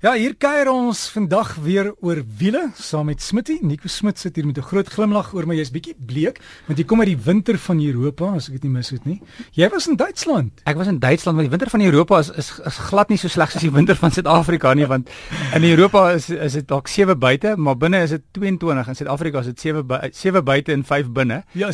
Ja, hier kuier ons vandag weer oor wiele saam met Smitty. Nico Smit sit hier met 'n groot glimlag oor my. Jy's bietjie bleek want jy kom uit die winter van Europa, as ek dit nie mis het nie. Jy was in Duitsland. Ek was in Duitsland, maar die winter van Europa is is, is glad nie so sleg soos die winter van Suid-Afrika nie, want in Europa is is dit dalk 7 buite, maar binne is dit 22 en Suid-Afrika is dit 7 7 buite en 5 binne. Ja.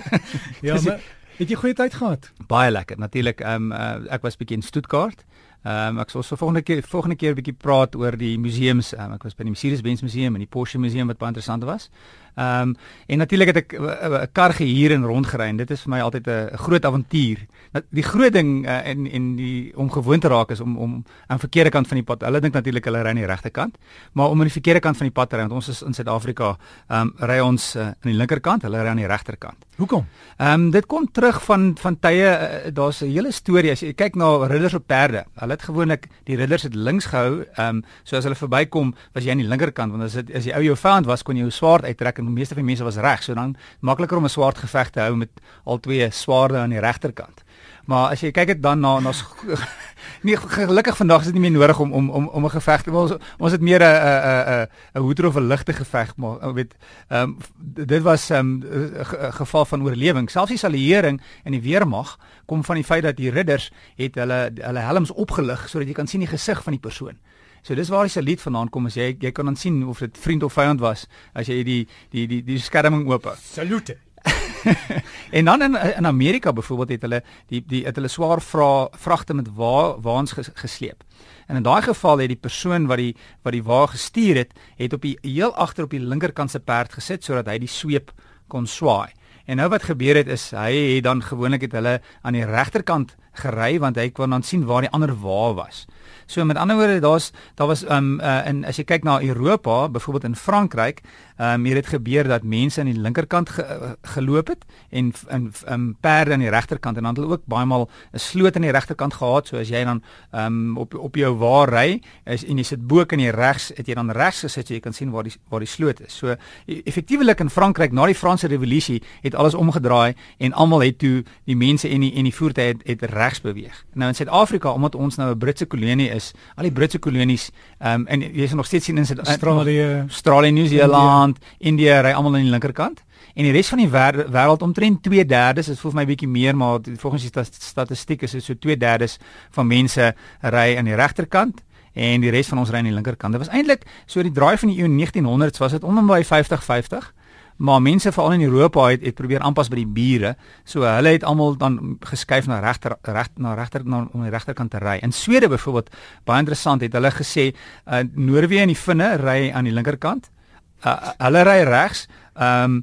ja, maar het jy goeie tyd gehad? Baie lekker. Natuurlik, ehm um, uh, ek was bietjie in Stuttgart. Ehm um, ek sal so volgende keer volgende keer 'n bietjie praat oor die museums. Um, ek was by die Mercedes-Benz museum en die Porsche museum wat baie interessant was. Ehm um, en natuurlik het ek 'n kar gehuur en rondgery en dit is vir my altyd 'n groot avontuur. Die groot ding uh, en en die om gewoon te raak is om om aan verkeerde kant van die pad. Hulle dink natuurlik hulle ry aan die regte kant, maar om aan die verkeerde kant van die pad te ry want ons is in Suid-Afrika, ehm um, ry ons uh, aan die linkerkant, hulle ry aan die regterkant. Hoekom? Ehm um, dit kom terug van van tye uh, daar's 'n hele storie as jy kyk na ridders op perde. Hulle het gewoonlik die ridders het links gehou, ehm um, so as hulle verbykom, was jy aan die linkerkant want as dit as jy ou jou vyand was, kon jy jou swaard uittrek en die meeste van die mense was reg, so dan makliker om 'n swaard geveg te hou met al twee swaarde aan die regterkant. Maar as jy kyk dit dan na ons nie gelukkig vandag is dit nie meer nodig om om om om 'n geveg te ons ons het meer 'n 'n 'n 'n hoeder of 'n ligte geveg maar weet ehm um, dit was 'n um, geval van oorlewing selfs die salieering in die weermag kom van die feit dat die ridders het hulle hulle helms opgelig sodat jy kan sien die gesig van die persoon So dis waar die saluut vandaan kom as jy jy kan dan sien of dit vriend of vyand was as jy die die die die skerming oop hou. Salute. en dan in in Amerika byvoorbeeld het hulle die die het hulle swaar vra vragte met wa waans ges, gesleep. En in daai geval het die persoon wat die wat die wa gestuur het, het op die heel agter op die linkerkant se perd gesit sodat hy die sweep kon swaai. En nou wat gebeur het is hy het dan gewoonlik het hulle aan die regterkant gery want hy kon dan sien waar die ander wa was. So met ander woorde daar's daar was um uh, in as jy kyk na Europa, byvoorbeeld in Frankryk, um hier het gebeur dat mense aan die linkerkant ge, uh, geloop het en in um perde aan die regterkant en dan het hulle ook baie maal 'n sloot aan die regterkant gehad, so as jy dan um op op jou waar ry, is en jy sit bo kan jy regs, het jy dan regs gesit so jy kan sien waar die waar die sloot is. So e, effektiewelik in Frankryk na die Franse revolusie het alles omgedraai en almal het toe die mense en die en die voertuie het, het regs beweeg. Nou in Suid-Afrika omdat ons nou 'n Britse kolonie is, al die Britse kolonies, ehm um, en jy is nog steeds sien in Australië, Australië, Nieu-Seeland, Indië ry almal aan die linkerkant. En die res van die wêreld omtrent 2/3, dit voel vir my bietjie meer, maar volgens die statistiek is dit so 2/3 van mense ry aan die regterkant en die res van ons ry aan die linkerkant. Dit was eintlik so die draai van die eeu 1900s was dit onder by 50-50 maar mense veral in Europa het het probeer aanpas by die bure. So hulle het almal dan geskuif na regter reg na regter na om die regterkant te ry. In Swede byvoorbeeld, baie interessant, het hulle gesê uh, Noorwe en die Finne ry aan die linkerkant. Uh, hulle ry regs. Ehm um,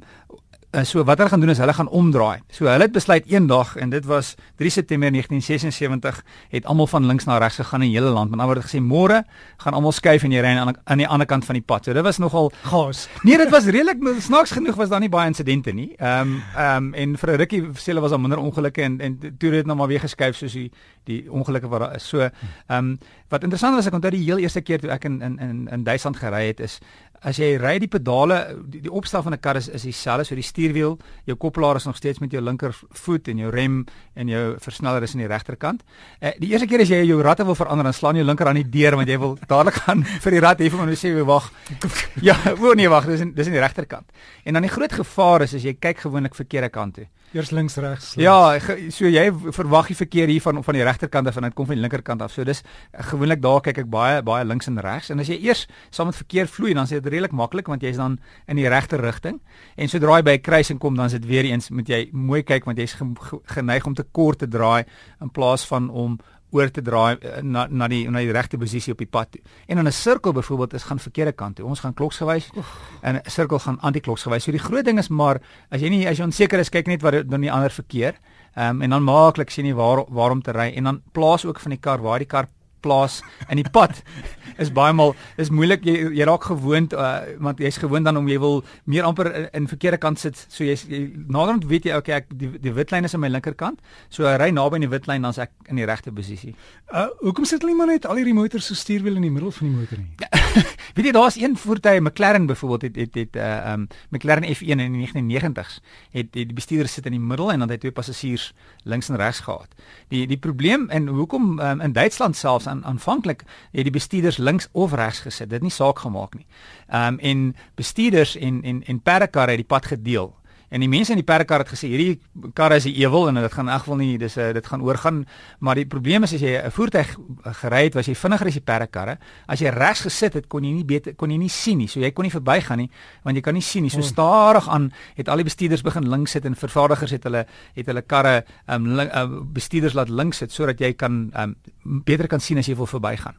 Uh, so wat hulle gaan doen is hulle gaan omdraai. So hulle het besluit eendag en dit was 3 September 1976 het almal van links na regs gegaan in die hele land. Maar dan word gesê môre gaan almal skuif en jy ry aan aan die ander kant van die pad. So dit was nogal gas. Nee, dit was redelik snaaks genoeg was daar nie baie insidente nie. Ehm um, ehm um, en vir 'n rukkie sê hulle was daar minder ongelukke en en toe het dit nou maar weer geskuif soos die die ongelukke wat daar is. So ehm um, wat interessant was ek onthou die heel eerste keer toe ek in in in in Duitsland gery het is as jy ry die pedale die, die opstel van 'n kar is is dieselfde so die stuurwiel jou koppelaar is nog steeds met jou linker voet en jou rem en jou versneller is aan die regterkant. Uh, die eerste keer as jy jou ratte wil verander dan slaan jy linker aan die deur want jy wil dadelik gaan vir die rat hê van hulle sê wag. ja, o nee wag, dis in, dis aan die regterkant. En dan die groot gevaar is as jy kyk gewoonlik verkeerde kant toe. Eers links regs. Ja, so jy verwag die verkeer hier van van die regterkant af en dit kom van die linkerkant af. So dis gewoonlik daar kyk ek baie baie links en regs en as jy eers saam met verkeer vloei dan is dit redelik maklik want jy's dan in die regte rigting. En sodra jy by 'n kruising kom dan is dit weer eens moet jy mooi kyk want jy's geneig om te kort te draai in plaas van om oor te draai eh, na na die na die regte posisie op die pad toe. En in 'n sirkel byvoorbeeld is gaan verkeerde kant toe. Ons gaan kloksgewys en 'n sirkel gaan anti-kloksgewys. So die groot ding is maar as jy nie as jy onseker is kyk net wat doen die ander verkeer. Ehm um, en dan maaklik sien jy waar waarom te ry en dan plaas ook van die kar waar die kar plaas in die pad is baie maal is moeilik jy, jy raak gewoond uh, want jy's gewoond dan om jy wil meer amper in, in verkeerde kant sit so jy's jy, naderhand weet jy okay ek die, die witlyn is aan my linkerkant so ek ry naby aan die witlyn dan's ek in die regte posisie. Uh hoekom sit hulle nie maar net al hierdie motors so stuurwiel in die middel van die motor nie? Weet jy daar's een voertuig McLaren byvoorbeeld het het het uh um McLaren F1 in die 1990s het, het die bestuurder sit in die middel en dan het hy twee passasiers links en regs gehad. Die die probleem en hoekom um, in Duitsland selfs aan aanvanklik het die bestuurders links of regs gesit. Dit nie saak gemaak nie. Um en bestuurders en en en perdekarre het die pad gedeel. En die mense in die perdekar het gesê hierdie kar is 'n ewel en dit gaan in elk geval nie dis eh, dit gaan oorgaan. Maar die probleem is as jy 'n voertuig gery het was jy vinniger as die perdekarre as jy regs gesit het kon jy nie beter kon jy nie sien nie. So jy kon nie verbygaan nie want jy kan nie sien nie. So oh. stadig aan het al die bestuurders begin links sit en vervaardigers het hulle het hulle karre um, link, uh, bestuurders laat links sit sodat jy kan um, beter kan sien as jy wil verbygaan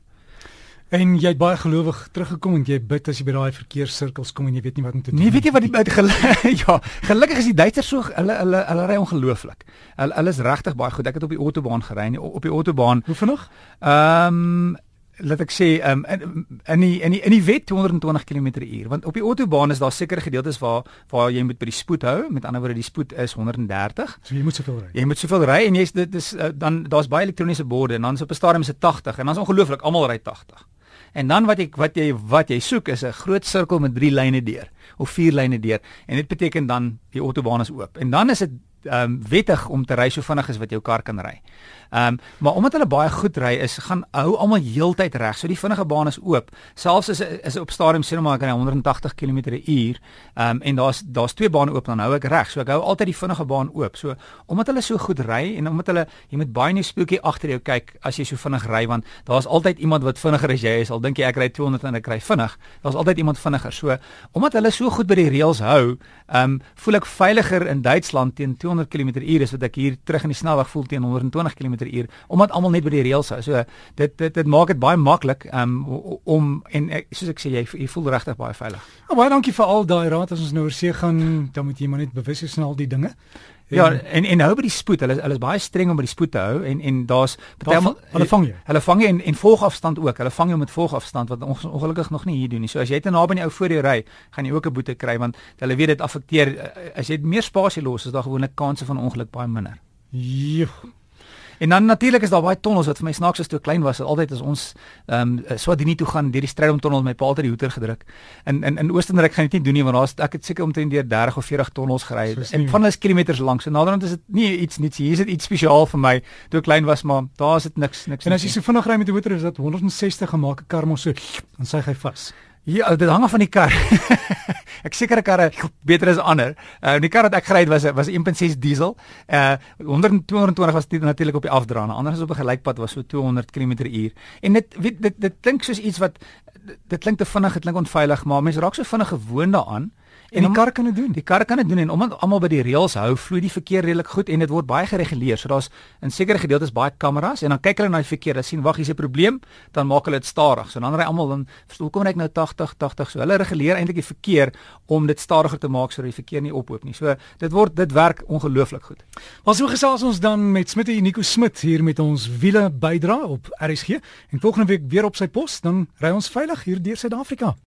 En jy het baie gelowig teruggekom en jy bid as jy by daai verkeerssirkels kom en jy weet nie wat om te doen. Nee, weet jy wat die gel ja, gelukkig is die Duitsers so hulle hulle hulle ry ongelooflik. Hulle hulle is regtig baie goed. Ek het op die autobaan gery en op die autobaan. Hoe vinnig? Ehm um, laat ek sê um, in in die in die in die wet 220 km/h want op die autobaan is daar sekere gedeeltes waar waar jy moet by die spoed hou met ander woorde die spoed is 130 so jy moet soveel ry jy moet soveel ry en jy's dit is uh, dan daar's baie elektroniese borde en dan is op 'n stadium is dit 80 en dan is ongelooflik almal ry 80 En dan wat ek wat jy wat jy soek is 'n groot sirkel met 3 lyne deur of 4 lyne deur en dit beteken dan die autobaan is oop. En dan is dit ehm um, wettig om te ry so vinnig as wat jou kar kan ry. Ehm um, maar omdat hulle baie goed ry is gaan hou almal heeltyd reg. So die vinnige baan is oop. Selfs as is op stadium sê nou maar ek ry 180 km/h. Ehm um, en daar's daar's twee bane oop dan hou ek reg. So ek hou altyd die vinnige baan oop. So omdat hulle so goed ry en omdat hulle jy moet baie nie spookie agter jou kyk as jy so vinnig ry want daar's altyd iemand wat vinniger as jy is. Al dink jy ek ry 200 en ek ry vinnig. Daar's altyd iemand vinniger. So omdat hulle so goed by die reëls hou, ehm um, voel ek veiliger in Duitsland teen 200 km/h as wat ek hier terug in die snelweg voel teen 120 km/h omdat almal net by die reëls hou. So dit dit dit maak dit baie maklik um, om en ek, soos ek sê jy, jy voel regtig baie veilig. Oh, baie dankie vir al daai raad as ons nou oor see gaan, dan moet jy maar net bewus wees van al die dinge. Ja, en en hou by die spoed. Hulle hulle is baie streng om by die spoed te hou en en daar's partymal hulle vang jou. Hulle vang jou en en volgafstand ook. Hulle vang jou met volgafstand wat ongelukkig nog nie hier doen nie. So as jy te naby aan die ou voor jou ry, gaan jy ook 'n boete kry want hulle weet dit affekteer as jy meer spasie los, is daar gewoonlik kanse van ongeluk baie minder. Joe. En dan natuurlik is daar baie tonnels wat vir my snaaks is toe klein was. Altyd as ons ehm um, Swadini toe gaan deur die Strydom tonnel met my pa altyd die hoeter gedruk. In in in Oostenryk gaan dit nie doen nie want daar's ek het seker omtrent deur 30 of 40 tonnels gery en van hulle is kilometers lank. So naderhand is dit nie iets niets hier is dit iets spesiaal vir my toe ek klein was maar daar is dit niks niks. En as jy so vinnig ry met die hoeter is dit 160 gemaak 'n kar mos so dan sy hy vas. Ja, dit hang af van die kar. ek sekere karre beter as ander. Uh die kar wat ek gery het was was 1.6 diesel. Uh 122 was dit natuurlik op die afdraande. Anders as op 'n gelykpad was so 200 km/h. En dit weet dit dit klink soos iets wat dit klink te vinnig, dit klink onveilig, maar mense raak so vinnig gewoond daaraan. En die kar kan dit doen. Die kar kan dit doen en omdat almal by die reëls hou, vloei die verkeer redelik goed en dit word baie gereguleer. So daar's in sekere gedeeltes baie kameras en dan kyk hulle na die verkeer, hulle sien wag, hier's 'n probleem, dan maak hulle dit stadig. So dan ry almal dan hoekom ry ek nou 80 80? So hulle reguleer eintlik die verkeer om dit stadiger te maak sodat die verkeer nie ophoop nie. So dit word dit werk ongelooflik goed. Maar so gesels ons dan met Smit en Nico Smit hier met ons wiele bydra op RSG en volgende week weer op sy pos, dan ry ons veilig hier deur Suid-Afrika.